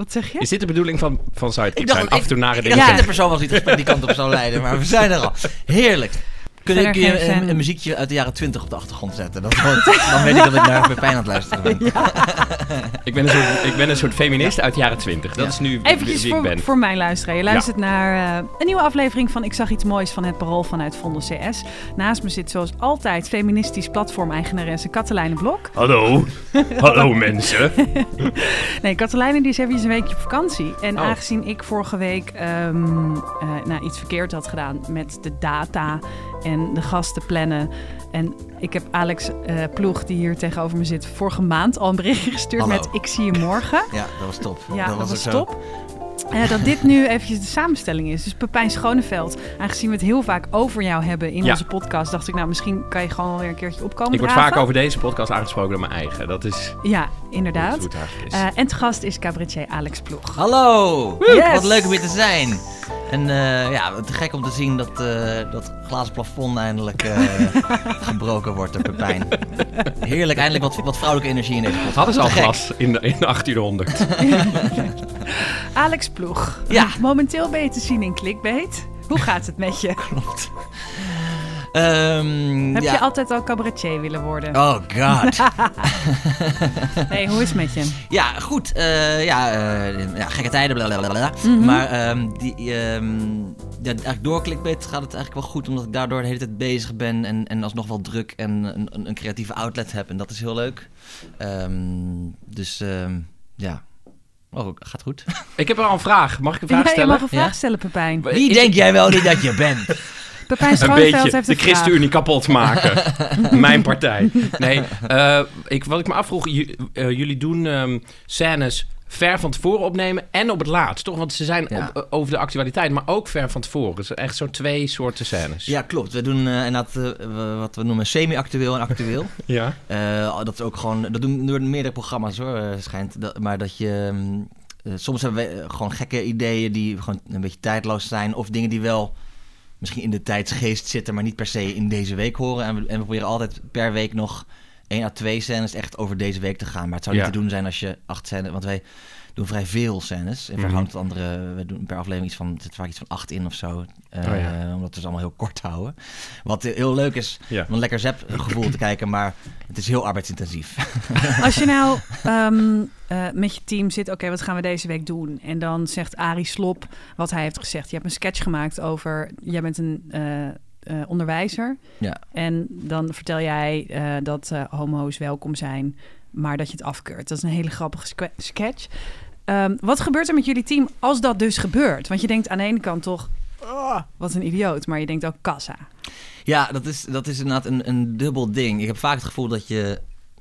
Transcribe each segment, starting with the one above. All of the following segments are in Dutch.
Wat zeg je? Is dit de bedoeling van, van Sidekick Ik dacht, zijn? Af en toe nare dingen Ja. de persoon was die het gesprek die kant op zou leiden, maar we zijn er al. Heerlijk. Kun kun je een, een muziekje uit de jaren 20 op de achtergrond zetten? Dat wordt, dan weet ik dat ik naar Pepijn aan het luisteren ben. Ik ben, een soort, ik ben een soort feminist uit de jaren twintig. Dat Ja. is nu Eventjes wie ik voor, ben. voor mijn luisteraar. Je luistert naar eh, een nieuwe aflevering van Ik zag iets moois van het Parool vanuit Vondel CS. Naast me zit zoals altijd feministisch platform-eigenaresse Katelijne Blok. Hallo. Hallo mensen. Nee, Katelijne die is even een weekje op vakantie. En Oh. aangezien ik vorige week ehm, eh, nou, iets verkeerd had gedaan met de data en de gasten plannen. En ik heb Alex eh, Ploeg, die hier tegenover me zit, vorige maand al een berichtje gestuurd Hallo. met ik zie je morgen. Ja, dat was top. Ja, dat, was, zo. top. Eh, dat dit nu eventjes de samenstelling is. Dus Pepijn Schoneveld, aangezien we het heel vaak over jou hebben in Ja. onze podcast, dacht ik, nou, misschien kan je gewoon weer een keertje opkomen. Ik word draven. vaak over deze podcast aangesproken door mijn eigen. Dat is, Ja, inderdaad. hoe het eigenlijk is. Eh, en te gast is cabaretier Alex Ploeg. Hallo! Yes! Wat leuk om hier te zijn. En eh, ja, te gek om te zien dat eh, dat glazen plafond eindelijk eh, gebroken wordt door Pepijn. Heerlijk, eindelijk wat, wat vrouwelijke energie in deze podcast. Hadden ze al glas in, de, in de 1800. Alex Ploeg. Ja. Momenteel ben je te zien in Clickbait. Hoe gaat het met je? Klopt. Ehm, Heb ja. je altijd al cabaretier willen worden? Oh god. Nee, hoe is het met je? Ja, goed. eh, ja, eh, ja, gekke tijden, blablabla. Mhm. Maar ehm, die, ehm, ja, eigenlijk door Clickbait gaat het eigenlijk wel goed, omdat ik daardoor de hele tijd bezig ben en, en alsnog wel druk en een, een, creatieve outlet heb. En dat is heel leuk. Ehm, dus ehm, ja. Oh, gaat goed. Ik heb al een vraag. Mag ik een vraag Ja, je stellen? mag een vraag Ja? stellen, Pepijn. Wie Is- denk jij wel niet dat je bent? Pepijn beetje heeft de een vraag. ChristenUnie kapot maken. Mijn partij. Nee, eh, ik, wat ik me afvroeg, eh, jullie doen ehm, scènes ver van tevoren opnemen en op het laatst, toch? Want ze zijn Ja. op- eh, over de actualiteit, maar ook ver van tevoren. Dus echt zo'n twee soorten scènes. Ja, klopt. We doen eh inderdaad eh, wat we noemen semi-actueel en actueel. Ja. Eh, dat is ook gewoon, dat doen door meerdere programma's hoor, schijnt. Dat, maar dat je, mm, soms hebben we gewoon gekke ideeën die gewoon een beetje tijdloos zijn. Of dingen die wel misschien in de tijdsgeest zitten, maar niet per se in deze week horen. En we, en we proberen altijd per week nog één à twee scènes echt over deze week te gaan. Maar het zou niet Ja. te doen zijn als je acht scènes, want wij doen vrij veel scènes. In Mhm. verhouding tot andere, we doen per aflevering iets van, er zit vaak iets van acht in of zo. Eh, Oh ja. Omdat we ze allemaal heel kort houden. Wat heel leuk is, Ja. om een lekker zep gevoel te kijken, maar het is heel arbeidsintensief. Als je nou ehm, eh, met je team zit, oké, wat gaan we deze week doen? En dan zegt Arie Slop wat hij heeft gezegd. Je hebt een sketch gemaakt over, jij bent een eh, eh, onderwijzer. Ja. En dan vertel jij eh, dat eh, homo's welkom zijn, maar dat je het afkeurt. Dat is een hele grappige sketch. Ehm, wat gebeurt er met jullie team als dat dus gebeurt? Want je denkt aan de ene kant toch, "Oh, wat een idioot. Maar je denkt ook kassa. Ja, dat is, dat is inderdaad een, een dubbel ding. Ik heb vaak het gevoel dat je...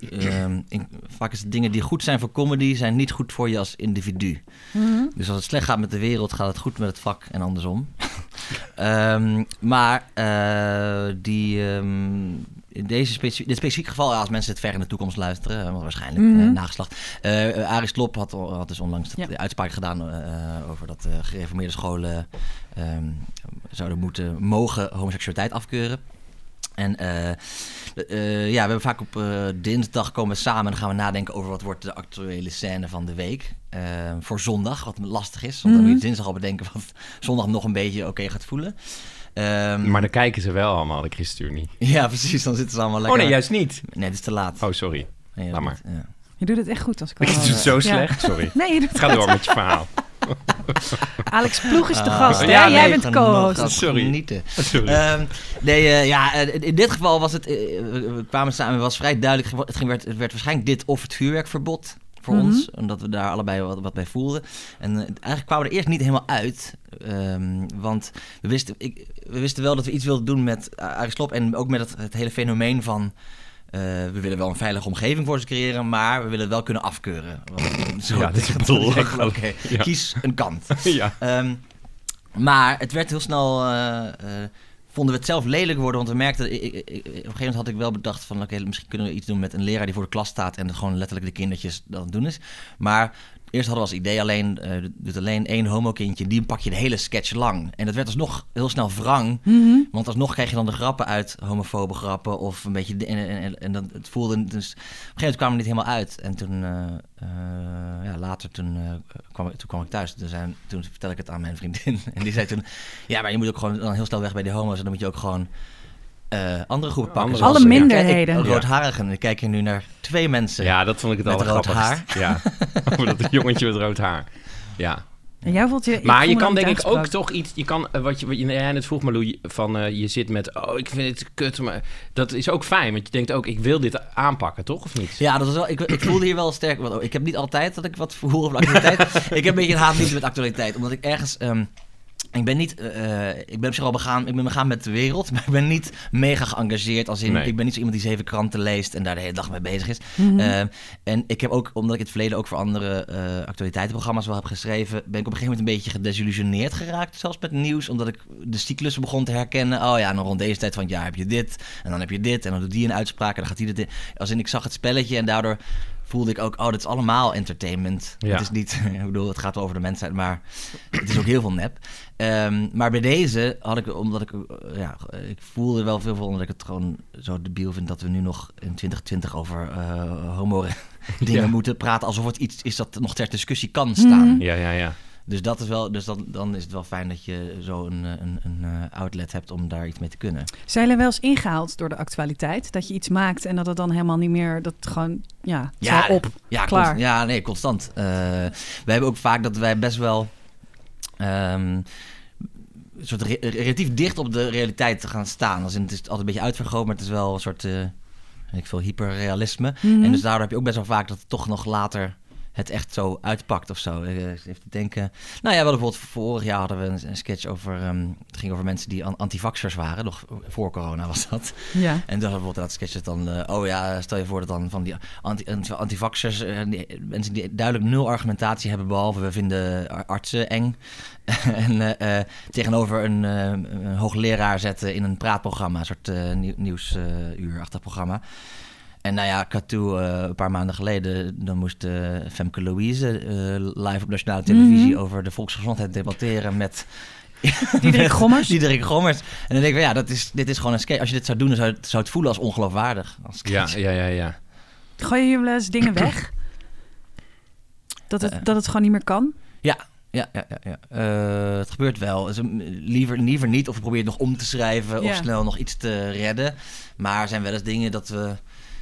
ehm, in- vaak is het dingen die goed zijn voor comedy... zijn niet goed voor je als individu. Dus als het slecht gaat met de wereld... gaat het goed met het vak en andersom. Ehm, maar eh, die... ehm, in deze specie- dit specifieke geval, ja, als mensen het ver in de toekomst luisteren, eh, waarschijnlijk Mhm. eh, nageslacht. Eh uh, Aris Klop had, had dus onlangs Ja. de uitspraak gedaan over dat gereformeerde scholen ehm, zouden moeten mogen homoseksualiteit afkeuren. En eh, eh, ja, we hebben vaak op eh, dinsdag komen we samen en dan gaan we nadenken over wat wordt de actuele scène van de week. voor zondag, wat lastig is. Want dan moet je dinsdag al bedenken wat zondag nog een beetje oké gaat voelen. Ehm, Maar dan kijken ze wel allemaal, de ChristenUnie. ja, precies. Dan zitten ze allemaal Oh lekker. nee, juist niet. Nee, het is te laat. Oh, sorry. Nee, laat ja. Je doet het echt goed als ik Ik doe het zo ja. slecht, sorry. Nee, je doet het Ga door met je verhaal. Alex Ploeg is de Ah, gast, hè? ja, Jij nee, bent co-host. nog Sorry. Genieten. Sorry. Ehm, nee, eh, ja, eh, in dit geval was het. eh, we kwamen samen, het was vrij duidelijk. Het, ging, werd, het werd waarschijnlijk dit of het vuurwerkverbod voor Mhm. ons, omdat we daar allebei wat, wat bij voelden. En eigenlijk kwamen we er eerst niet helemaal uit, ehm, want we wisten, ik, we wisten wel dat we iets wilden doen met uh, Slob en ook met het, het hele fenomeen van. Eh, we willen wel een veilige omgeving voor ze creëren, maar we willen het wel kunnen afkeuren. Want, zo, Ja, dit is belachelijk. Oké, Ja. kies een kant. ja. Ehm, Maar het werd heel snel... eh, eh, vonden we het zelf lelijk worden, want we merkten... Ik, ik- ik- op een gegeven moment had ik wel bedacht van... oké, misschien kunnen we iets doen met een leraar die voor de klas staat... en gewoon letterlijk de kindertjes dat aan het doen is. Maar eerst hadden we als idee alleen... eh doet alleen één homokindje, die pak je de hele sketch lang. En dat werd alsnog heel snel wrang... Mhm. Want alsnog krijg je dan de grappen uit, homofobe grappen of een beetje... de- En, en, en, en dan, het voelde... Dus op een gegeven moment kwamen we niet helemaal uit. En toen, eh, eh, ja, later toen, kwam, toen kwam ik thuis. Toen, zijn, toen vertel ik het aan mijn vriendin. En die zei toen... Ja, maar je moet ook gewoon dan heel snel weg bij die homo's. En dan moet je ook gewoon eh, andere groepen pakken. Andere zoals- Alle ja, minderheden. Roodharigen. Kijk hier nu naar twee mensen. Ja, dat vond ik het Met allergrappigst. Ja, over dat jongetje met rood haar. Ja. En jij voelt je... Maar je kan denk ik ook toch iets... Je kan, eh, wat je, wat je jij net vroeg, Malou, van eh, je zit met... Oh, ik vind het kut, maar... Dat is ook fijn, want je denkt ook, ik wil dit aanpakken, toch? Of niet? Ja, dat is wel, ik, ik voelde hier wel sterk. Want ik heb niet altijd dat ik wat voel over actualiteit. ik heb een beetje een haat met actualiteit. Omdat ik ergens. ehm, ik ben niet. eh, ik ben op zich al begaan. Ik ben begaan met de wereld. Maar ik ben niet mega geëngageerd. Als in. Nee. Ik ben niet zo iemand die zeven kranten leest. en daar de hele dag mee bezig is. Mhm. Ehm, en ik heb ook, omdat ik in het verleden ook voor andere eh, actualiteitenprogramma's wel heb geschreven, ben ik op een gegeven moment een beetje gedesillusioneerd geraakt, zelfs met nieuws, omdat ik de cyclussen begon te herkennen. Oh ja, dan rond deze tijd van het jaar heb je dit, en dan heb je dit, en dan doet die een uitspraak, en dan gaat die dit. Als in, ik zag het spelletje en daardoor voelde ik ook, oh, dit is allemaal entertainment. Ja. Het is niet, ik bedoel, het gaat wel over de mensheid, maar het is ook heel veel nep. Ehm, maar bij deze had ik, omdat ik, eh, ja, ik voelde wel veel voor, omdat ik het gewoon zo debiel vind dat we nu nog in 2020 over eh, homo dingen Ja. moeten praten alsof het iets is dat nog ter discussie kan staan. Ja, ja, ja. Dus dat is wel, dus dan, dan is het wel fijn dat je zo een, eh, een, een eh, outlet hebt om daar iets mee te kunnen. Zijn jullie wel eens ingehaald door de actualiteit? Dat je iets maakt en dat het dan helemaal niet meer... Dat gewoon, ja, Ja, op. Ja, Klaar. ja, nee, constant. Eh wij hebben ook vaak dat wij best wel ehm, een soort re- relatief dicht op de realiteit te gaan staan. Als in, het is altijd een beetje uitvergroot, maar het is wel een soort ik veel hyperrealisme. Mhm. En dus daardoor heb je ook best wel vaak dat het toch nog later het echt zo uitpakt of zo. Eh, Even te denken. Nou ja, wel bijvoorbeeld vorig jaar hadden we een, een sketch over. ehm, het ging over mensen die an- antivaxers waren. Nog voor corona was dat. Ja. En dan bijvoorbeeld dat sketches dan. eh, oh ja, stel je voor dat dan van die anti, anti- antivaxers. eh, die- mensen die duidelijk nul argumentatie hebben. Behalve we vinden ar- artsen eng. en eh, eh, tegenover een, eh, een hoogleraar zetten in een praatprogramma. Een soort eh, nieuw, nieuwsuurachtig programma. En nou ja, Katoe, eh een paar maanden geleden, dan moest eh, Femke Louise eh, live op nationale televisie Mhm. over de volksgezondheid debatteren met Diederik Gommers. Diederik Gommers. En dan denk ik van ja, dat is, dit is gewoon een sketch. Als je dit zou doen, dan zou het, zou het voelen als ongeloofwaardig. Als Ja, ja, ja, ja. Gooi je wel eens dingen weg? Dat het, dat het gewoon niet meer kan? Ja, ja, ja. ja. Eh, het gebeurt wel. Dus, liever, liever niet. Of we proberen het nog om te schrijven. Ja. Of snel nog iets te redden. Maar er zijn wel eens dingen dat we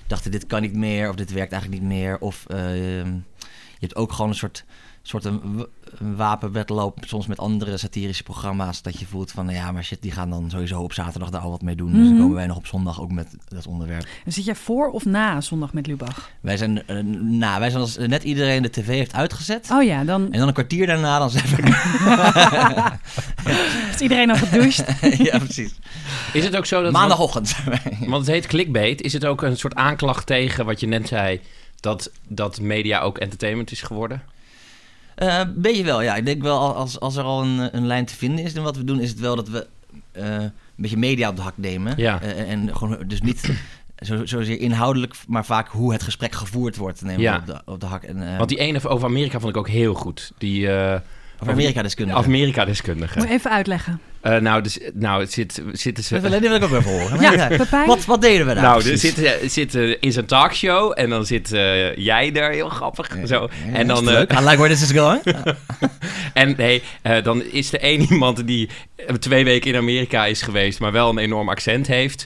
dachten, dit kan niet meer. Of dit werkt eigenlijk niet meer. Of ehm, je hebt ook gewoon een soort, soort een, een wapenwedloop. Soms met andere satirische programma's. Dat je voelt van, nou ja, maar shit, die gaan dan sowieso op zaterdag daar al wat mee doen. Dus dan Mhm. komen wij nog op zondag ook met dat onderwerp. En zit jij voor of na zondag met Lubach? Wij zijn, eh, nou, wij zijn als net iedereen de tv heeft uitgezet. Oh ja, dan En dan een kwartier daarna, dan zijn we... heeft iedereen al gedoucht. ja, precies. Is het ook zo dat... Maandagochtend zijn wij. Want het heet clickbait. Is het ook een soort aanklacht tegen wat je net zei... dat, dat media ook entertainment is geworden? Eh, beetje wel, ja. Ik denk wel, als, als er al een, een lijn te vinden is in wat we doen, is het wel dat we eh, een beetje media op de hak nemen. Ja. Eh, en gewoon dus niet zo, zozeer inhoudelijk, maar vaak hoe het gesprek gevoerd wordt, nemen Ja. op de, op de hak. En, eh, Want die ene over Amerika vond ik ook heel goed. Die eh over Amerika-deskundige. Amerika-deskundige. Moet je even uitleggen. Eh, nou, dus, nou, het zit, zitten ze... Dat wil, ik ook even horen. Ja? Wat, wat deden we daar Nou, er precies? zit, zit eh, in zijn talkshow en dan zit eh, jij daar, heel grappig. zo. En dan, eh, I like where this is going. en nee, dan is er één iemand die twee weken in Amerika is geweest, maar wel een enorm accent heeft.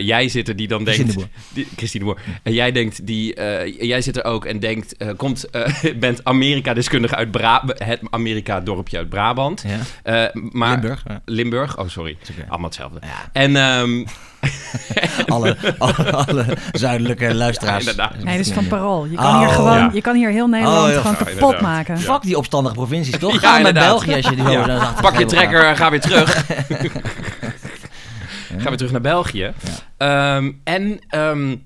Jij zit er die dan Christine denkt... de Die, Christine de Boer. En jij denkt, die, jij zit er ook en denkt, komt, bent Amerika-deskundige uit Bra het Amerika-dorpje uit Brabant. Ja. Maar, Limburg. Limburg, oh sorry. Allemaal hetzelfde. Ja, En ehm, alle, alle, alle zuidelijke luisteraars. Ja, inderdaad. Nee, dit is van Parool. Je kan, Oh, hier, gewoon, ja. je kan hier heel Nederland Oh, ja. gewoon kapot inderdaad. maken. Ja. Fuck die opstandige provincies, toch? Ja, Ga naar. België als je die dan Pak je trekker en ga weer terug. Ja. Gaan we terug naar België. Ehm, en ehm,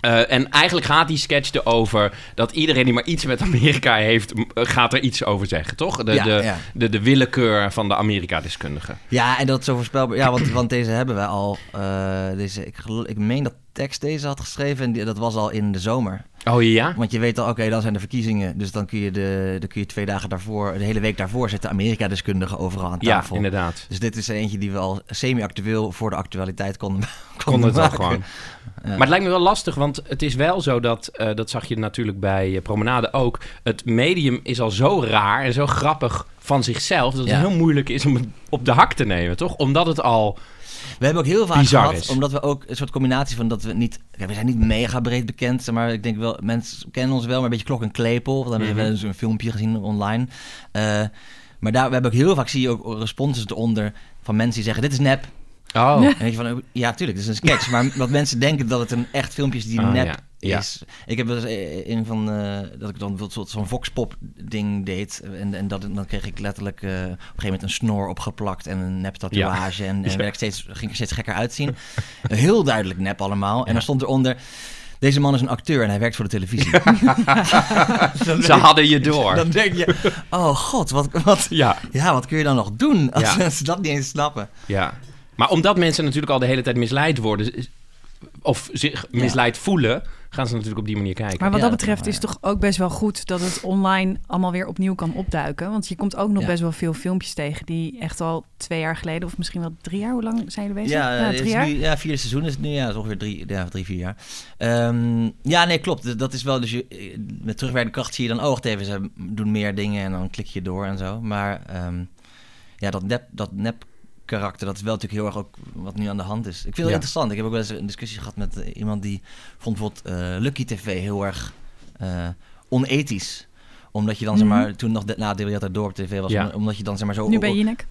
Eh, en eigenlijk gaat die sketch erover dat iedereen die maar iets met Amerika heeft, eh, gaat er iets over zeggen, toch? De, Ja, de, ja. De, de willekeur van de Amerika-deskundige. Ja, en dat is zo voorspelbaar. Ja, want, want deze hebben we al. eh, deze, ik, ik meen dat tekst deze had geschreven en die- dat was al in de zomer. Oh ja? Want je weet al, oké, dan zijn de verkiezingen. Dus dan kun, je de, dan kun je twee dagen daarvoor, de hele week daarvoor, zitten Amerika-deskundigen overal aan Ja, tafel. inderdaad. Dus dit is eentje die we al semi-actueel voor de actualiteit konden, Kon het gewoon. Ja. Maar het lijkt me wel lastig, want het is wel zo dat, eh, dat zag je natuurlijk bij eh, Promenade ook. Het medium is al zo raar en zo grappig van zichzelf, dat het Ja. heel moeilijk is om het op de hak te nemen, toch? Omdat het al... We hebben ook heel vaak Bizar gehad, is. omdat we ook een soort combinatie van dat we niet... We zijn niet mega breed bekend, maar ik denk wel, mensen kennen ons wel, maar een beetje klok en klepel. Want dan hebben we Mhm. eens een filmpje gezien online. Eh, maar daar, we hebben ook heel vaak, zie je ook responses eronder van mensen die zeggen, dit is nep. Oh, En je van, ja, tuurlijk, dit is een sketch. maar wat mensen denken dat het een echt filmpje is die Ah, nep ja. Ja. Ik heb wel eens eh, een van, eh, dat ik dan zo'n- zo'n voxpop ding deed. En, en dat, dan kreeg ik letterlijk eh, op een gegeven moment een snor opgeplakt en een nep tatoeage. En, en Ja. werd ik steeds, ging ik er steeds gekker uitzien. Heel duidelijk nep allemaal. En dan stond eronder... Deze man is een acteur en hij werkt voor de televisie. ze hadden je door. Dan denk je, oh god, wat, wat, Ja, ja, wat kun je dan nog doen als mensen dat niet eens snappen? ja. Maar omdat mensen natuurlijk al de hele tijd misleid worden, of zich misleid voelen, gaan ze natuurlijk op die manier kijken. Maar wat Ja, dat betreft is het toch ook best wel goed dat het online allemaal weer opnieuw kan opduiken. Want je komt ook nog Ja. best wel veel filmpjes tegen die echt al twee jaar geleden, of misschien wel drie jaar, hoe lang zijn jullie bezig? Ja, het drie is jaar. Nu, ja, vierde seizoen is het nu. Ja, is ongeveer drie, ja, drie vier jaar. Ehm, ja, nee, klopt. Dat is wel, dus je, met terugwerkende kracht zie je dan, oh, even, ze doen meer dingen en dan klik je door en zo. Maar ehm, ja, dat nep, dat nep karakter, dat is wel natuurlijk heel erg ook wat nu aan de hand is. Ik vind het Ja. interessant. Ik heb ook wel eens een discussie gehad met eh, iemand die vond bijvoorbeeld eh, Lucky TV heel erg eh, onethisch omdat je dan, zeg Mhm. maar, toen nog de, na de Door op tv was, Ja. omdat je dan, zeg maar, zo... Nu bij Jinek.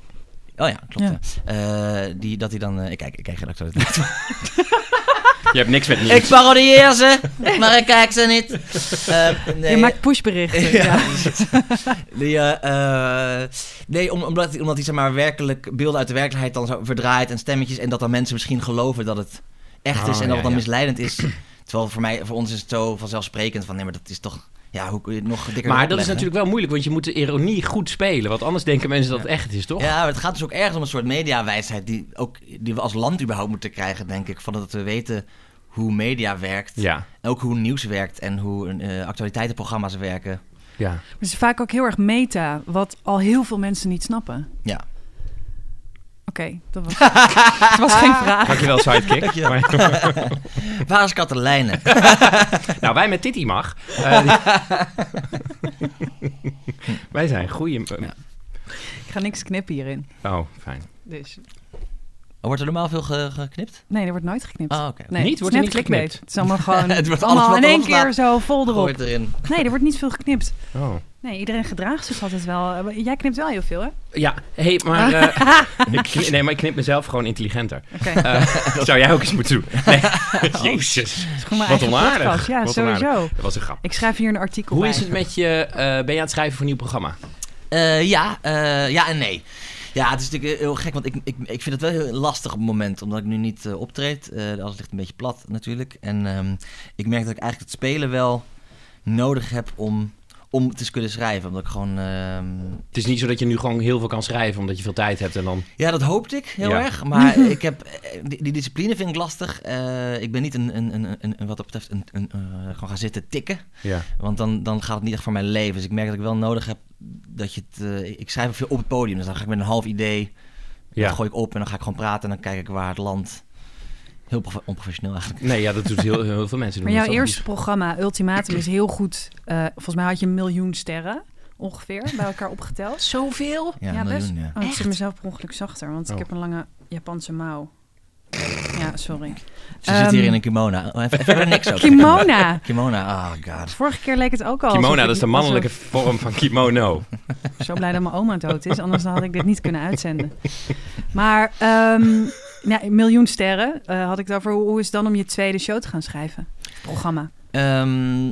Oh ja, klopt. Ja. Eh, die, dat hij dan... eh, ik kijk, ik kijk geen actualiteit. Je hebt niks met nieuws. ik parodieer ze, maar ik kijk ze niet. Eh, nee, Je maakt pushberichten. Ja. ja. Die, eh, eh, nee, om, omdat, hij- omdat hij zeg maar, werkelijk beelden uit de werkelijkheid dan zo verdraait en stemmetjes. En dat dan mensen misschien geloven dat het echt is Oh, en dat ja, het dan ja. misleidend is. Terwijl voor, mij, voor ons is het zo vanzelfsprekend van nee, maar dat is toch... Ja, hoe kun je het nog dikker Maar dat is natuurlijk wel moeilijk, want je moet de ironie goed spelen. Want anders denken mensen dat het echt is, toch? Ja, maar het gaat dus ook ergens om een soort mediawijsheid die, ook, die we als land überhaupt moeten krijgen, denk ik. Van dat we weten hoe media werkt. Ja, En ook hoe nieuws werkt en hoe eh, actualiteitenprogramma's werken. ja. Het is vaak ook heel erg meta, wat al heel veel mensen niet snappen. Ja. Oké, dat was, dat was geen vraag. Dankjewel, sidekick. Dankjewel. Waar is Katelijne? nou, wij met Titi mag. Eh, wij zijn goeie... Ik ga niks knippen hierin. Oh, fijn. Dus Wordt er normaal veel ge- geknipt? nee, er wordt nooit geknipt. Ah, oké. Nee, Niet? het is Wordt er niet clickbait. geknipt? Het is allemaal gewoon Het wordt allemaal alles wat in één keer zo vol erop. het erin. Nee, er wordt niet veel geknipt. Oh. Nee, iedereen gedraagt zich altijd wel. Jij knipt wel heel veel, hè? Ja, hey, maar... eh, ik knip- nee, maar ik knip mezelf gewoon intelligenter. Oké. Eh, zou jij ook eens moeten doen. Nee. Jezus. Gewoon mijn Wat onaardig. podcast. Ja, Wat sowieso. onaardig. Dat was een grap. Ik schrijf hier een artikel Hoe bij. is het met je... eh, ben je aan het schrijven voor een nieuw programma? Eh, ja, eh, ja en nee. Ja, het is natuurlijk heel gek, want ik, ik, ik vind het wel heel lastig op het moment, omdat ik nu niet eh, optreed. Eh alles ligt een beetje plat natuurlijk. En ehm, ik merk dat ik eigenlijk het spelen wel nodig heb om, om te kunnen schrijven. Omdat ik gewoon... ehm, Het is niet zo dat je nu gewoon heel veel kan schrijven omdat je veel tijd hebt en dan... Ja, dat hoopte ik heel Ja. erg. Maar ik heb, eh, die, die discipline vind ik lastig. Eh, ik ben niet een, een, een, een, wat dat betreft een, een, eh, gewoon gaan zitten tikken. Ja. Want dan, dan gaat het niet echt voor mijn leven. Dus ik merk dat ik wel nodig heb dat je het... ik schrijf veel op het podium. Dus dan ga ik met een half idee... Ja. Dat gooi ik op en dan ga ik gewoon praten en dan kijk ik waar het land. Heel prof- onprofessioneel eigenlijk. Nee, ja, dat doet heel, heel veel mensen. Maar doen jouw dat toch? eerste programma, Ultimatum, is heel goed. Eh, volgens mij had je een miljoen sterren ongeveer bij elkaar opgeteld. Zoveel? Ja, Ja, best. miljoen, ja. Oh, ik zit mezelf per ongeluk zachter, want Oh. ik heb een lange Japanse mouw. Ja, sorry. Ze zit hier Ehm, in een kimono. Oh, even, even niks over. Kimona. Kimona, oh god. Vorige keer leek het ook al. ik dat is de alsof- mannelijke vorm van kimono. Zo blij dat mijn oma dood is, anders had ik dit niet kunnen uitzenden. Maar ehm ja, een miljoen sterren eh, had ik daarvoor. Hoe is het dan om je tweede show te gaan schrijven? Programma. Ehm,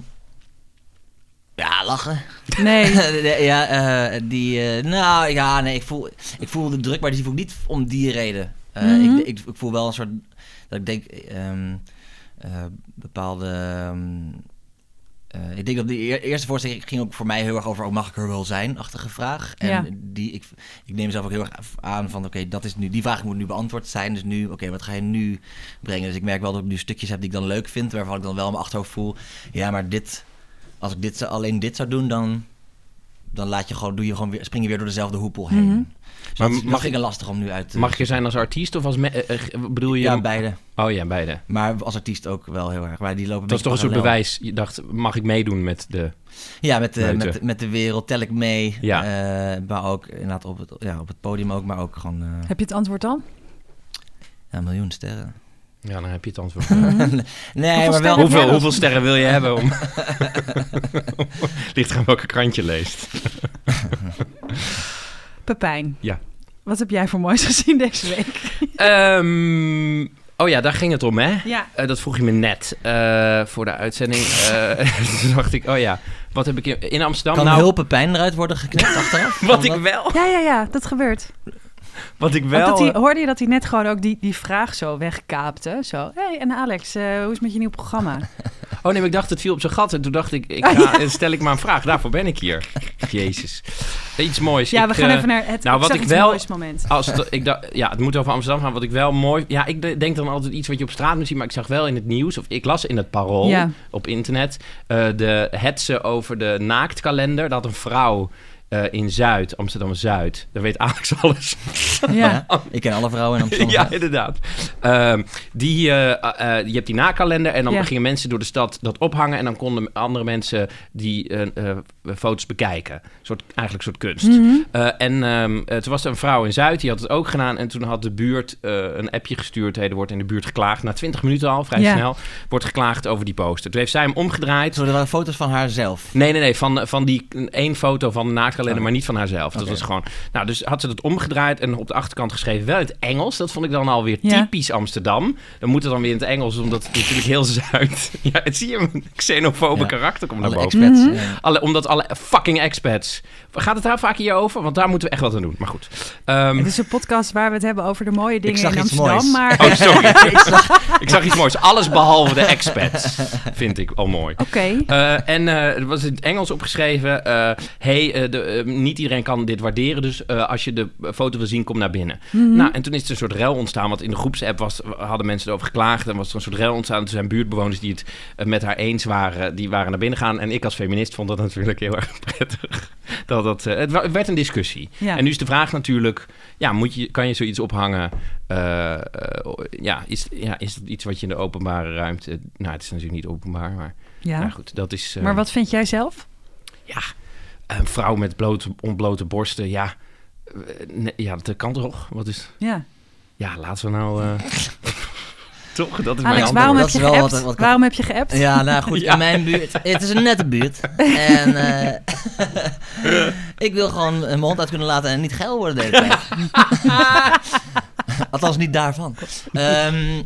ja, lachen. Nee. ja, eh, die. eh, nou ja, nee, ik voel, ik voel de druk, maar die voel ik niet om die reden. Mhm. ik, ik, ik voel wel een soort. Dat ik denk. ehm, eh, bepaalde... ehm, eh, ik denk dat die eer- eerste voorstelling ging ook voor mij heel erg over... Oh, mag ik er wel zijn? Achtige vraag. En Ja. die, ik, ik neem zelf ook heel erg aan van... Oké, dat is nu die vraag moet nu beantwoord zijn. Dus nu, oké, wat ga je nu brengen? Dus ik merk wel dat ik nu stukjes heb die ik dan leuk vind... waarvan ik dan wel in mijn achterhoofd voel... Ja, maar dit... Als ik dit, alleen dit zou doen, dan... Dan laat je gewoon, doe je gewoon weer, spring je weer door dezelfde hoepel heen. Mhm. Dus Maar dat, mag ik lastig om nu uit te... Mag er zijn als artiest of als... eh, eh, bedoel je... Ja, beide. oh ja, beide. Maar als artiest ook wel heel erg. Maar die lopen Dat is toch een soort bewijs. Je dacht, mag ik meedoen met de... Ja, met de, Meute. met, met de wereld tel ik mee. Ja. Eh, maar ook inderdaad op het, ja, op het podium ook. Maar ook gewoon eh, Heb je het antwoord dan? ja, een miljoen sterren. Ja, dan heb je het antwoord. nee, Hoeveel maar wel... sterren? hoeveel, hoeveel sterren wil je hebben om... Ligt aan welke krant je leest. Pepijn. Ja. Wat heb jij voor moois gezien deze week? Ehm, oh ja, daar ging het om, hè? Ja. Eh, dat vroeg je me net eh, voor de uitzending. Eh, toen dacht ik, oh ja, wat heb ik in, in Amsterdam Kan nou... hulpenpijn eruit worden geknipt achteraf? Wat ik wel, Ja, ja, ja, dat gebeurt. wat ik wel... dat hij, hoorde je dat hij net gewoon ook die, die vraag zo wegkaapte? Zo, hey, en Alex, eh, hoe is het met je nieuw programma? Oh nee, maar ik dacht het viel op zijn gat. En toen dacht ik, ik Oh, ja. stel ik maar een vraag. Daarvoor ben ik hier. Jezus. Iets moois. Ja, Ik, we gaan eh, even naar het, nou, wat ik wel- moois moment. Als het, ik dacht, ja, het moet over Amsterdam gaan. Wat ik wel mooi... Ja, ik de- denk dan altijd iets wat je op straat moet zien. Maar ik zag wel in het nieuws, of ik las in het Parool Ja. op internet... eh, de hetsen over de naaktkalender. Dat een vrouw eh, in Zuid, Amsterdam-Zuid... Daar weet Alex alles. Ja. Ik ken alle vrouwen in Amsterdam. ja, inderdaad. Ehm, die, eh, je hebt die nakalender en dan Ja. gingen mensen door de stad dat ophangen... en dan konden andere mensen die foto's bekijken. Soort, eigenlijk een soort kunst. Mhm. Eh, en ehm, eh, toen was er een vrouw in Zuid, die had het ook gedaan. En toen had de buurt eh, een appje gestuurd. Hey, er wordt in de buurt geklaagd. Na 20 minuten al, vrij Ja. snel, wordt geklaagd over die poster. Toen heeft zij hem omgedraaid. Zo, er waren foto's van haarzelf. Nee, nee, nee. Van, van die één foto van de naaktkalender, Oh. maar niet van haarzelf. Dat was gewoon. Nou, dus had ze dat omgedraaid en op de achterkant geschreven, wel in het Engels. Dat vond ik dan alweer Ja. typisch Amsterdam. Dan moet het dan weer in het Engels, omdat het natuurlijk heel zuid. Ja, het zie je een xenofobe Ja. karakter komt naar Alle boven. expats. Mhm. ja. Alle, omdat alle fucking expats. Gaat het daar vaak hier over? Want daar moeten we echt wat aan doen. Maar goed. Ehm, Het is een podcast waar we het hebben over de mooie dingen zag in iets Amsterdam. moois. Maar Oh, sorry. ik, zag, ik zag iets moois. Alles behalve de expats. Vind ik al mooi. oké. Eh, en eh, er was in het Engels opgeschreven. eh, hey, eh, de, niet iedereen kan dit waarderen. Dus eh, als je de foto wil zien, kom naar binnen. Mhm. Nou, en toen is er een soort rel ontstaan. Want in de groepsapp was, hadden mensen erover geklaagd. En was er een soort rel ontstaan. Toen zijn buurtbewoners die het met haar eens waren. Die waren naar binnen gaan. En ik als feminist vond dat natuurlijk heel erg prettig. Dat, dat, eh, het, werd een discussie. Ja. En nu is de vraag natuurlijk... Ja, moet je, kan je zoiets ophangen? Eh, eh, ja, is, ja, is dat iets wat je in de openbare ruimte... Nou, het is natuurlijk niet openbaar, maar... Ja, ja. goed, dat is... Maar wat vind jij zelf? Ja, een vrouw met blote, ontblote borsten, ja... nee, ja, dat kan toch? Wat is... Ja. Ja, laten we nou... toch? Dat is mijn Alex, antwoord. waarom heb Dat je is wel geappt? wat- wat- Waarom heb je geappt? Ja, nou goed, Ja. in mijn buurt. Het is een nette buurt. En eh, ik wil gewoon mijn mond uit kunnen laten en niet geil worden de hele tijd. Althans, niet daarvan. Ehm,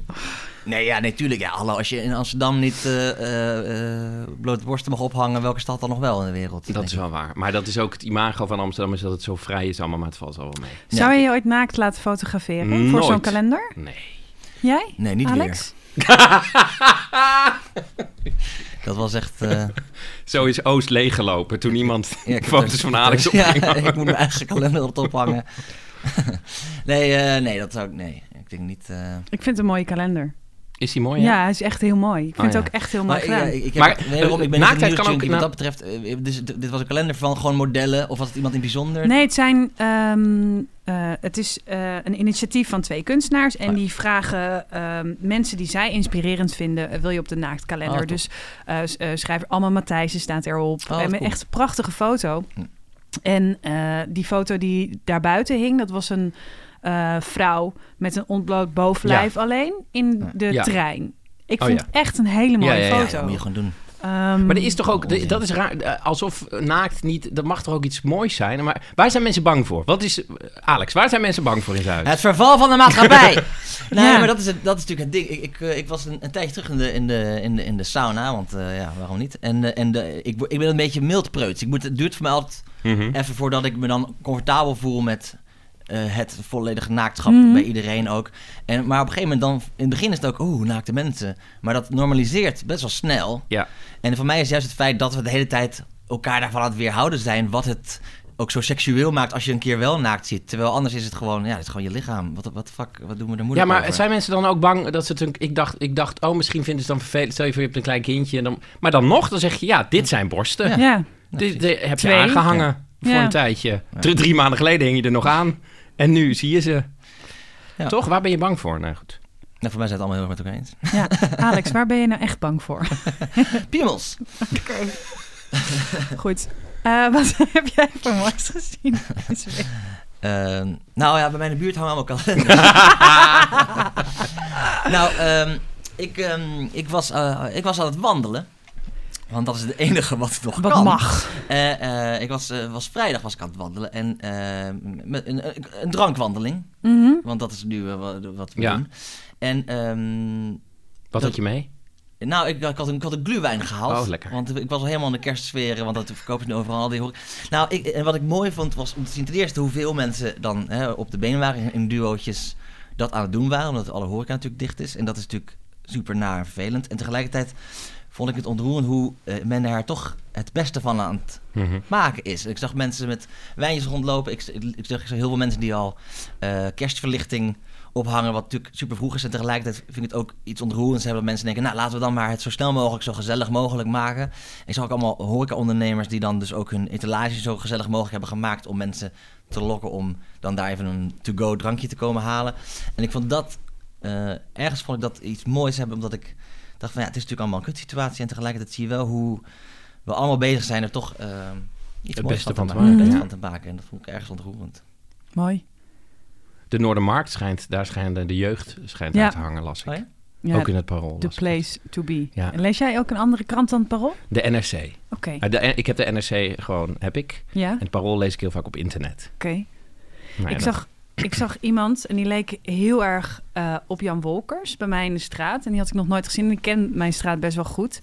nee, ja, natuurlijk. ja, hallo, als je in Amsterdam niet eh, eh, eh, blote borsten mag ophangen, welke stad dan nog wel in de wereld? Dat is wel waar. Maar dat is ook het imago van Amsterdam, is dat het zo vrij is allemaal, maar het valt al wel mee. Zou je je ooit naakt laten fotograferen voor zo'n kalender? Nee. Jij? Nee, niet Alex? weer. Dat was echt... eh, Zo is Oost leeggelopen toen iemand ja, foto's er- van Alex op Ja, ging hangen. ik moet mijn eigen kalender op ophangen. nee, eh, nee, dat zou ik... Nee, ik denk niet... eh, Ik vind het een mooie kalender. Is die mooi? Ja, hij is echt heel mooi. Ik vind Oh, het ja. ook echt heel mooi Maar ik, ja, ik, Maar, ben eh, naaktheid kan ook-. Wat nou- dat betreft, eh, dus d- dit was een kalender van gewoon modellen, of was het iemand in bijzonder? Nee, het zijn. ehm, eh, het is eh, een initiatief van twee kunstenaars. En Oh. die vragen ehm, mensen die zij inspirerend vinden. eh, wil je op de naaktkalender? Oh, dus eh eh, schrijver Alma Matthijssen staat erop. Oh, en met cool. echt een prachtige foto. Hm. En eh, die foto die daarbuiten hing, dat was een eh, vrouw met een ontbloot bovenlijf alleen in de Ja. trein. Ik Oh, vond ja. het echt een hele mooie Ja, ja, ja. Ja, foto. dat moet je gewoon doen. Ehm, Maar er is toch ook, dat is raar, eh, alsof naakt niet, dat mag toch ook iets moois zijn. Maar waar zijn mensen bang voor? Wat is, Alex, waar zijn mensen bang voor in Zuid? Het verval van de maatschappij! nee, Ja. maar dat is, het, dat is natuurlijk het ding. Ik, ik, eh, ik was een, een tijdje terug in de, in de, in de, in de sauna, want eh, ja, waarom niet? En, eh, en de, ik, ik ben een beetje mildpreuts. Ik moet, het duurt voor mij altijd Mhm. even voordat ik me dan comfortabel voel met eh, het volledige naaktschap Mhm. bij iedereen ook. En, maar op een gegeven moment dan, in het begin is het ook, oeh, naakte mensen. Maar dat normaliseert best wel snel. Ja. En voor mij is juist het feit dat we de hele tijd elkaar daarvan aan het weerhouden zijn, wat het ook zo seksueel maakt als je een keer wel naakt ziet. Terwijl anders is het gewoon, ja, het is gewoon je lichaam. Wat wat de fuck, wat doen we er Ja, moeilijk maar over? zijn mensen dan ook bang dat ze het... een- Ik dacht, ik dacht, oh, misschien vinden ze het dan vervelend. Stel je voor, je hebt een klein kindje. En dan, maar dan nog, dan zeg je, ja, dit zijn borsten. Ja. Ja. Dit, dit heb je Twee. aangehangen voor Ja. een tijdje. Drie, drie maanden geleden hing je er nog aan. En nu zie je ze. Ja. Toch? Waar ben je bang voor? Nou goed. Nou, voor mij zijn het allemaal heel erg met elkaar eens. ja. Alex, waar ben je nou echt bang voor? Piemels! Goed. Eh, wat heb jij voor moois gezien? Ehm, nou ja, bij mij in de buurt hangen allemaal kalenders. nou, ehm, ik, ehm, ik, was, eh, ik was aan het wandelen. Want dat is het enige wat nog Wat kan. mag. Eh, eh, ik was, eh, was vrijdag was ik aan het wandelen. En met een, een, een drankwandeling. Mhm. Want dat is nu wat, wat we Ja. doen. En ehm, Wat Dat- had je mee? nou, ik, ik, had een, ik had een gluwijn gehaald. Oh, lekker. Want ik was al helemaal in de kerstsferen, want dat verkopen ze nu overal. Die hoor ik. Nou, ik, en wat ik mooi vond was om te zien ten eerste hoeveel mensen dan hè, op de benen waren in, in duootjes dat aan het doen waren. Omdat alle horeca natuurlijk dicht is. En dat is natuurlijk super naar en vervelend. En tegelijkertijd vond ik het ontroerend hoe eh, men er toch het beste van aan het Mhm. maken is. Ik zag mensen met wijntjes rondlopen. Ik, ik, ik zag heel veel mensen die al eh, kerstverlichting ophangen, wat natuurlijk super vroeg is. En tegelijkertijd vind ik het ook iets ontroerends hebben dat mensen denken, nou laten we dan maar het zo snel mogelijk, zo gezellig mogelijk maken. En ik zag ook allemaal horeca-ondernemers die dan dus ook hun etalage zo gezellig mogelijk hebben gemaakt om mensen te lokken om dan daar even een to-go drankje te komen halen. En ik vond dat, eh, ergens vond ik dat iets moois hebben, omdat ik dacht van ja, het is natuurlijk allemaal een kutsituatie en tegelijkertijd zie je wel hoe we allemaal bezig zijn er toch eh, iets Het moois beste van te van maken. te van te maken. En dat vond ik ergens ontroerend. Mooi. De Noordermarkt schijnt, daar schijnt de jeugd schijnt Ja. uit te hangen, las ik. Oh ja? Ja, Ook in het parool. the place to be. Ja. En lees jij ook een andere krant dan het Parool? De NRC. Oké. Uh, de, ik heb de NRC gewoon, heb ik. Ja, En het parool lees ik heel vaak op internet. oké. Nou Ik dat- zag, ik zag iemand en die leek heel erg eh, op Jan Wolkers bij mij in de straat. En die had ik nog nooit gezien. En ik ken mijn straat best wel goed.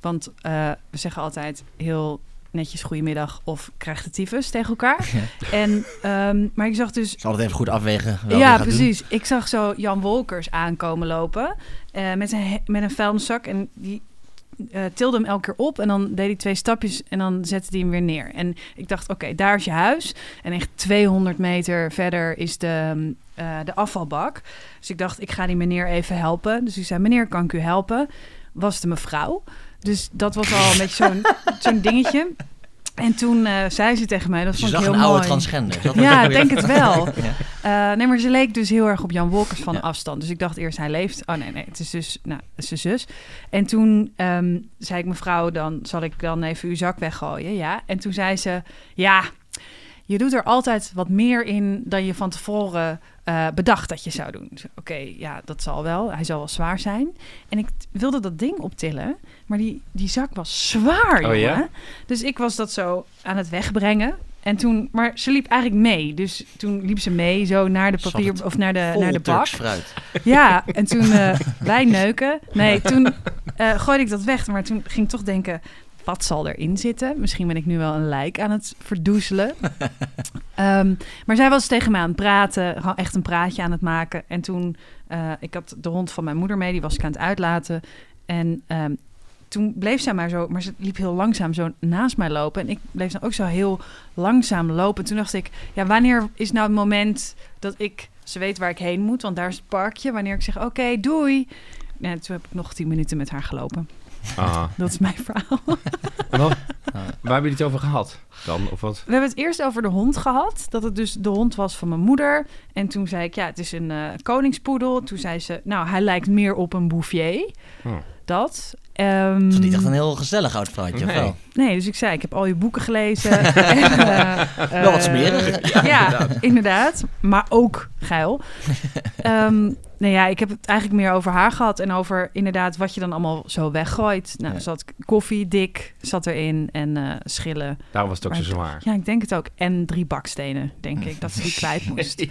Want eh, we zeggen altijd heel netjes goedemiddag of krijgt de tyfus tegen elkaar. En, ehm, maar ik zag dus het even goed afwegen. ja, doen. precies. Ik zag zo Jan Wolkers aankomen lopen eh, met, een, met een vuilniszak. En die eh, tilde hem elke keer op en dan deed hij twee stapjes en dan zette hij hem weer neer. En ik dacht, oké, daar is je huis. En echt 200 meter verder is de, mm, eh, de afvalbak. Dus ik dacht, ik ga die meneer even helpen. Dus ik zei, meneer, kan ik u helpen? Was de mevrouw. Dus dat was al een beetje zo'n zo'n dingetje. En toen eh, zei ze tegen mij, dat Dus je vond ik zag heel een oude mooi. transgender. Dat was Ja, ik denk het wel. Ja. Eh, nee, maar ze leek dus heel erg op Jan Wolkers van Ja. afstand. Dus ik dacht eerst, hij leeft. Oh nee, nee, het is dus, nou, het is zijn zus. En toen ehm, zei ik, mevrouw, dan zal ik dan even uw zak weggooien. Ja. En toen zei ze, ja, je doet er altijd wat meer in dan je van tevoren eh, bedacht dat je zou doen. Dus, Oké, ja, dat zal wel. Hij zal wel zwaar zijn. En ik wilde dat ding optillen, maar die, die zak was zwaar, Oh, ja? Dus ik was dat zo aan het wegbrengen. En toen, maar ze liep eigenlijk mee. Dus toen liep ze mee zo naar de papier of naar de, naar de bak. Ja, en toen eh, wij neuken. Nee, toen eh, gooide ik dat weg. Maar toen ging ik toch denken, wat zal erin zitten? Misschien ben ik nu wel een lijk aan het verdoezelen. Ehm, maar zij was tegen mij aan het praten, gewoon echt een praatje aan het maken. En toen, eh, ik had de hond van mijn moeder mee, die was ik aan het uitlaten. En ehm, toen bleef zij maar zo, maar ze liep heel langzaam zo naast mij lopen. En ik bleef dan ook zo heel langzaam lopen. Toen dacht ik, ja, wanneer is nou het moment dat ik, ze weet waar ik heen moet, want daar is het parkje. Wanneer ik zeg, oké, doei. Ja, toen heb ik nog tien minuten met haar gelopen. Ah. Dat is mijn verhaal. Wat- waar hebben jullie het over gehad dan? Of wat? We hebben het eerst over de hond gehad. Dat het dus de hond was van mijn moeder. En toen zei ik, ja, het is een eh, koningspoedel. Toen zei ze, nou, hij lijkt meer op een bouvier. Oh. Dat. Ehm, Het is niet echt een heel gezellig oud vrouwtje, of Nee. wel? Nee, dus ik zei, ik heb al je boeken gelezen. en, eh, Wel wat eh, smerig. Ja, inderdaad. Maar ook geil. Ehm nee, ja, ik heb het eigenlijk meer over haar gehad. En over inderdaad wat je dan allemaal zo weggooit. Nou, Ja. zat koffie, dik, zat erin. En eh, schillen. Daarom was het ook zo zwaar. Ja, ik denk het ook. En drie bakstenen, denk ik, dat ze die kwijt moest.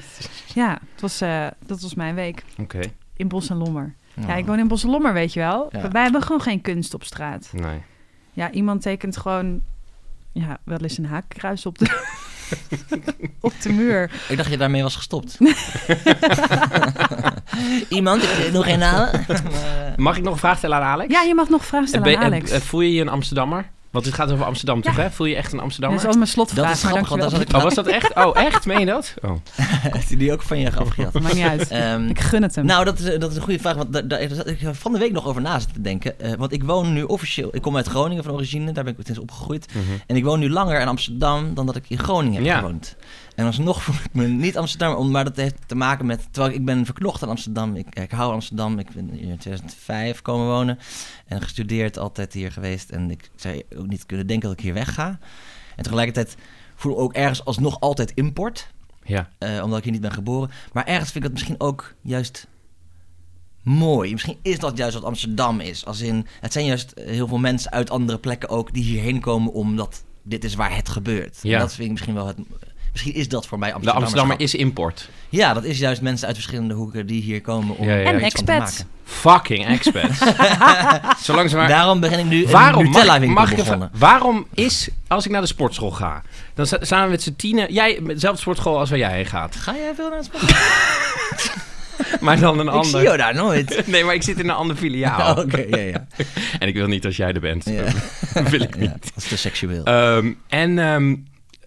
Ja, het was, eh, dat was mijn week. Oké, In Bos en Lommer. Ja, Oh. ik woon in Bos en Lommer, weet je wel. Ja. Wij hebben gewoon geen kunst op straat. nee. Ja, iemand tekent gewoon... Ja, wel eens een haakkruis op de... op de muur. Ik dacht dat je daarmee was gestopt. Iemand, ik wil nog geen namen. Mag ik nog een vraag stellen aan Alex? Ja, je mag nog vragen stellen Ben- aan Alex. eh, voel je je een Amsterdammer? Want het gaat over Amsterdam, toch? Ja. Hè? Voel je echt een dat Amsterdammer? is al mijn slotvraag, Dat is maar grappig, want daar dankjewel. zat ik Oh, was dat echt? Oh, echt? Meen je dat? Oh. Heeft hij die ook van je afgejat? Maakt niet uit. Ehm, Ik gun het hem. nou, dat is, dat is een goede vraag. Want daar, daar zat ik van de week nog over na zitten denken. Eh, want ik woon nu officieel... Ik kom uit Groningen van origine. Daar ben ik sinds opgegroeid. Mhm. En ik woon nu langer in Amsterdam dan dat ik in Groningen heb Ja. gewoond. En alsnog voel ik me niet Amsterdam, om- maar dat heeft te maken met... Terwijl ik ben verknocht aan Amsterdam. Ik, ik hou Amsterdam. Ik ben hier in 2005 komen wonen. En gestudeerd, altijd hier geweest. En ik zou ook niet kunnen denken dat ik hier wegga. En tegelijkertijd voel ik ook ergens alsnog altijd import. Ja. eh, omdat ik hier niet ben geboren. Maar ergens vind ik het misschien ook juist mooi. Misschien is dat juist wat Amsterdam is. Als in, het zijn juist heel veel mensen uit andere plekken ook die hierheen komen omdat dit is waar het gebeurt. Ja. En dat vind ik misschien wel het. Misschien is dat voor mij De Amsterdam. Amsterdammer is import. Ja, dat is juist mensen uit verschillende hoeken die hier komen om Ja, ja, ja. er En iets van te expats. maken. Fucking expats. Zolang ze maar... Daarom begin ik nu Waarom, Nutella mag, ik even- waarom is, als ik naar de sportschool ga, dan staan we met z'n tienen, jij met dezelfde sportschool als waar jij heen gaat, Ga jij veel naar het sport? maar dan een Ik ander. zie jou daar nooit. Nee, maar ik zit in een ander filiaal. Oké, ja, ja. En ik wil niet als jij er bent. Ja. Dat wil ik niet. ja. Dat is te seksueel. Ehm, en ehm,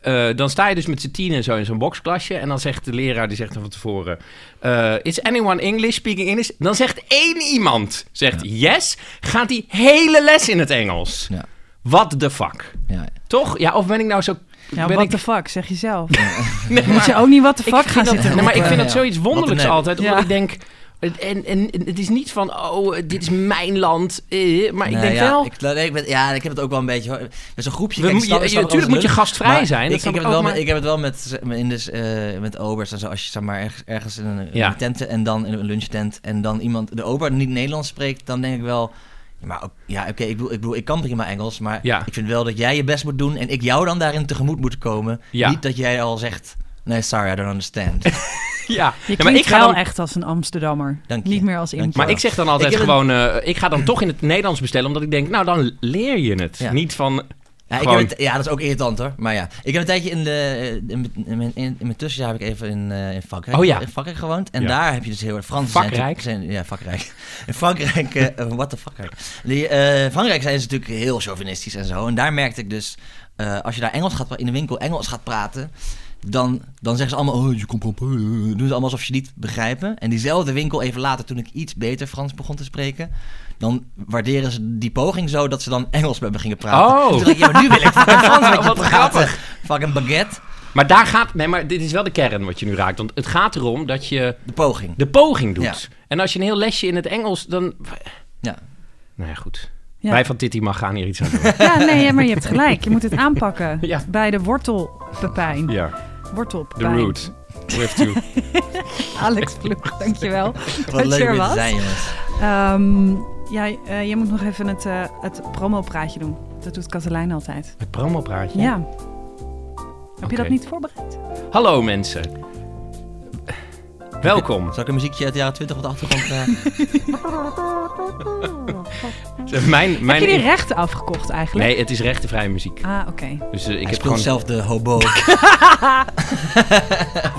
eh, dan sta je dus met z'n tienen zo in zo'n boxklasje. En dan zegt de leraar, die zegt dan van tevoren... eh, Is anyone English speaking English? Dan zegt één iemand, zegt yes, gaat die hele les in het Engels. Ja. What the fuck? ja, ja. Toch? Ja, of ben ik nou zo... ja, ben what ik, the fuck, zeg je zelf. Nee, Moet maar je ook niet what the fuck gaan zitten nee, maar ik vind Ja, dat ja. zoiets wonderlijks Wat altijd. Omdat Ja. ik denk... En, en het is niet van, oh, dit is mijn land. eh, maar ik Nee, denk ja, wel... Ik, ik ben, ja, ik heb het ook wel een beetje. hoor. Met zo'n groepje. We kijk, je- natuurlijk moet je gastvrij maar zijn, Ik, heb het wel, maar- met, ik heb het wel met, in dus, met obers en zo. Als je zeg maar ergens, ergens in een, in Ja. een tent en dan in een lunchtent en dan iemand de ober niet Nederlands spreekt, dan denk ik wel. ja, Maar ook- ja, oké, ik, bedoel, ik bedoel, ik kan prima Engels, maar Ja. ik vind wel dat jij je best moet doen en ik jou dan daarin tegemoet moet komen. Ja. Niet dat jij al zegt, nee, sorry, I don't understand. Ja, Je Ja, klinkt maar ik ga wel dan... echt als een Amsterdammer. Dank je. Niet meer als import. Maar ik zeg dan altijd Ik gewoon, eh, ik ga dan toch in het Nederlands bestellen, omdat ik denk, nou dan leer je het. Ja. Niet van, Ja, ik Gewoon- heb het- ja, dat is ook irritant hoor. Maar ja, ik heb een tijdje in, de, in, mijn- in, in, in mijn tussenjaar heb ik even in, eh, in Frankrijk, Oh ja. in Frankrijk gewoond. En Ja. daar heb je dus heel erg zijn Frankrijk? Zijn, ja, Frankrijk. In Frankrijk, eh what the fuck. Die, eh, Frankrijk zijn ze natuurlijk heel chauvinistisch en zo. En daar merkte ik dus, eh, als je daar Engels gaat in de winkel Engels gaat praten, dan, dan zeggen ze allemaal, oh, je komt op, doen ze allemaal alsof ze niet begrijpen. En diezelfde winkel even later, toen ik iets beter Frans begon te spreken, dan waarderen ze die poging zo dat ze dan Engels met me gingen praten. Oh. Toen dacht ik, ja, maar nu wil ik Frans met je Wat praten. grappig. Fucking baguette. maar daar gaat, nee, maar dit is wel de kern wat je nu raakt. Want het gaat erom dat je De poging. de poging doet. Ja. En als je een heel lesje in het Engels, dan... Ja. Nou ja, goed. Ja. Wij van Titi mag gaan hier iets aan doen. Ja, nee, maar je hebt gelijk. Je moet het aanpakken. Ja. Bij de wortelpepijn. ja, the Wortelpepijn. root. We have to... Alex Ploeg, dankjewel. Wat dat leuk je er was. zijn, jongens. Ehm, ja, eh, jij moet nog even het, eh het promopraatje doen. Dat doet Katelijn altijd. Het promopraatje. Ja. Heb je dat niet voorbereid? Hallo mensen. Welkom. Zal ik een muziekje uit de jaren 20 op de achtergrond krijgen? Mijn, mijn Heb je die rechten afgekocht eigenlijk? Nee, het is rechtenvrije muziek. Ah, oké. Dus eh, ik Ik heb gewoon zelf de hobo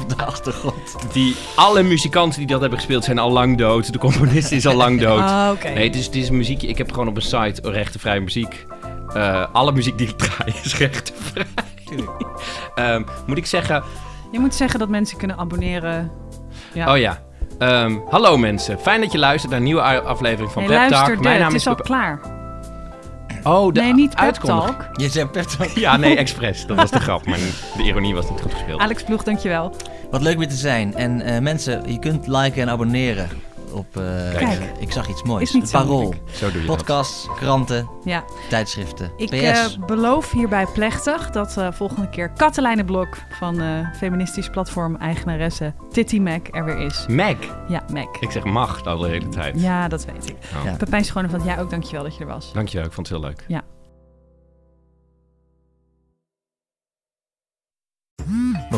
op de achtergrond. die alle muzikanten die dat hebben gespeeld zijn al lang dood. De componist is al lang dood. Ah, oké. Nee, het is, het is muziek. Ik heb gewoon op een site rechtenvrije muziek. Eh, alle muziek die ik draai is rechtenvrij. Ehm, moet ik zeggen, Je moet zeggen dat mensen kunnen abonneren. Ja. oh ja. Ehm, hallo mensen, fijn dat je luistert naar een nieuwe aflevering van nee, Pep Talk. Mijn naam het is al klaar. Oh, de nee, niet Pep uitkondiging. Talk. Je zei Pep Talk. Ja, nee, expres. Dat was de grap, maar de ironie was niet goed gespeeld. Alex Ploeg, dankjewel. Wat leuk weer te zijn. En eh, mensen, je kunt liken en abonneren op... eh, Kijk. ik zag iets moois. Is niet Een zo parool. Zo doe je dat. Podcasts, kranten, Ja, tijdschriften. ik PS. eh, beloof hierbij plechtig dat eh, volgende keer Katelijne Blok van eh feministisch platform eigenaresse Titty Mac er weer is. Mac. Ja, Mac. Ik zeg mag al de hele tijd. Ja, dat weet ik. Oh. Ja. Pepijn Schoneveld, jij ook dankjewel dat je er was. Dankjewel, ik vond het heel leuk.